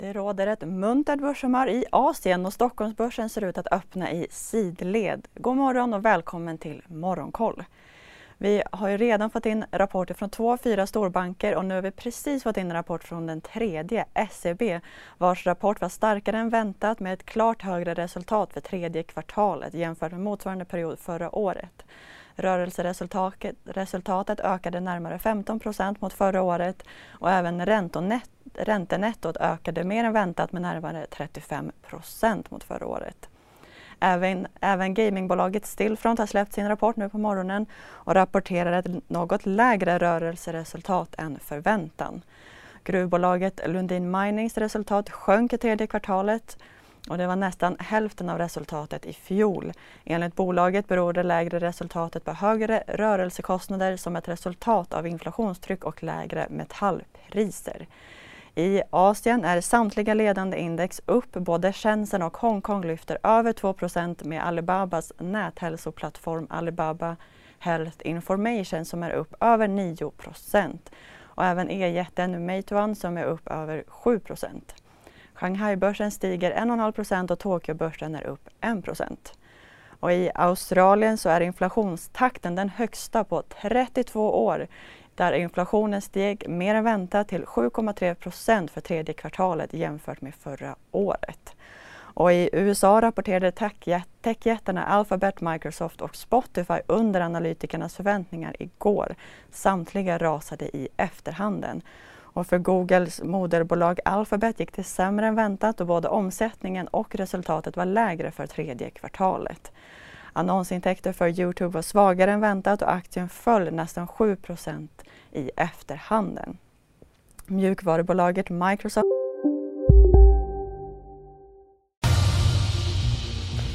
Det råder ett muntert börshumör i Asien och Stockholmsbörsen ser ut att öppna i sidled. God morgon och välkommen till Morgonkoll. Vi har ju redan fått in rapporter från två av fyra storbanker och nu har vi precis fått in en rapport från den tredje, SEB, vars rapport var starkare än väntat med ett klart högre resultat för tredje kvartalet jämfört med motsvarande period förra året. Rörelseresultatet ökade närmare 15% mot förra året och även räntenettot ökade mer än väntat med närmare 35% mot förra året. Även, även gamingbolaget Stillfront har släppt sin rapport nu på morgonen och rapporterar ett något lägre rörelseresultat än förväntan. Gruvbolaget Lundin Minings resultat sjönk i tredje kvartalet och det var nästan hälften av resultatet i fjol. Enligt bolaget beror det lägre resultatet på högre rörelsekostnader som ett resultat av inflationstryck och lägre metallpriser. I Asien är samtliga ledande index upp. Både Shenzhen och Hongkong lyfter över 2% med Alibabas näthälsoplattform Alibaba Health Information som är upp över 9% och även e-jätten Meituan som är upp över 7 Shanghai-börsen stiger 1,5% och Tokyobörsen är upp 1 och I Australien så är inflationstakten den högsta på 32 år där inflationen steg mer än väntat till 7,3 procent för tredje kvartalet jämfört med förra året. Och I USA rapporterade techjättarna Alphabet, Microsoft och Spotify under analytikernas förväntningar igår. Samtliga rasade i efterhanden. Och för Googles moderbolag Alphabet gick det sämre än väntat och både omsättningen och resultatet var lägre för tredje kvartalet. Annonsintäkter för Youtube var svagare än väntat och aktien föll nästan 7% i efterhanden. Mjukvarubolaget Microsoft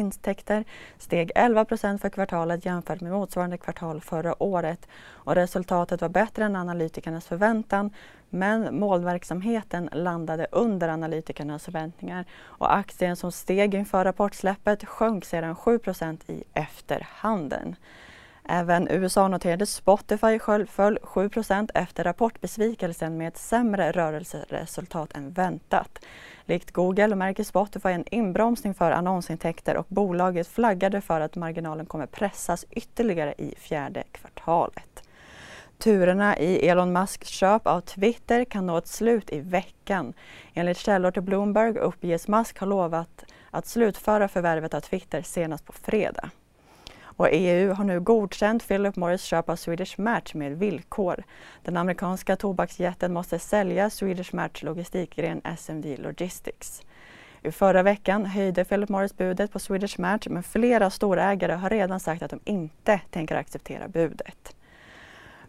Intäkter steg 11 procent för kvartalet jämfört med motsvarande kvartal förra året och resultatet var bättre än analytikernas förväntan men målverksamheten landade under analytikernas förväntningar och aktien som steg inför rapportsläppet sjönk sedan 7 procent i efterhanden. Även USA-noterade Spotify föll 7% efter rapportbesvikelsen med ett sämre rörelseresultat än väntat. Likt Google märker Spotify en inbromsning för annonsintäkter och bolaget flaggade för att marginalen kommer pressas ytterligare i fjärde kvartalet. Turerna i Elon Musks köp av Twitter kan nå ett slut i veckan. Enligt källor till Bloomberg uppges Musk ha lovat att slutföra förvärvet av Twitter senast på fredag. Och EU har nu godkänt Philip Morris köp av Swedish Match med villkor. Den amerikanska tobaksjätten måste sälja Swedish Match logistikgren SMD Logistics. I förra veckan höjde Philip Morris budet på Swedish Match men flera storägare har redan sagt att de inte tänker acceptera budet.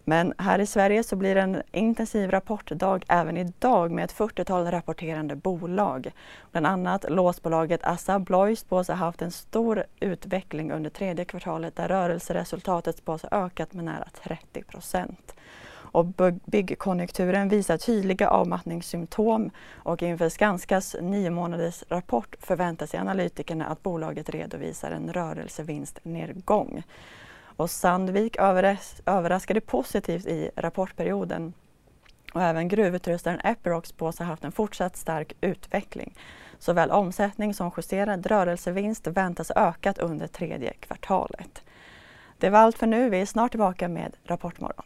Men här i Sverige så blir det en intensiv rapportdag även idag med ett 40-tal rapporterande bolag. Bland annat låsbolaget Assa Abloy spås ha haft en stor utveckling under tredje kvartalet där rörelseresultatet spås ha ökat med nära 30 procent. Och byggkonjunkturen visar tydliga avmattningssymptom och inför Skanskas nio månaders rapport förväntar sig analytikerna att bolaget redovisar en rörelsevinstnedgång. Och Sandvik överraskade positivt i rapportperioden och även gruvutrustaren Epirox spås ha haft en fortsatt stark utveckling. Såväl omsättning som justerad rörelsevinst väntas ökat under tredje kvartalet. Det var allt för nu. Vi är snart tillbaka med Rapportmorgon.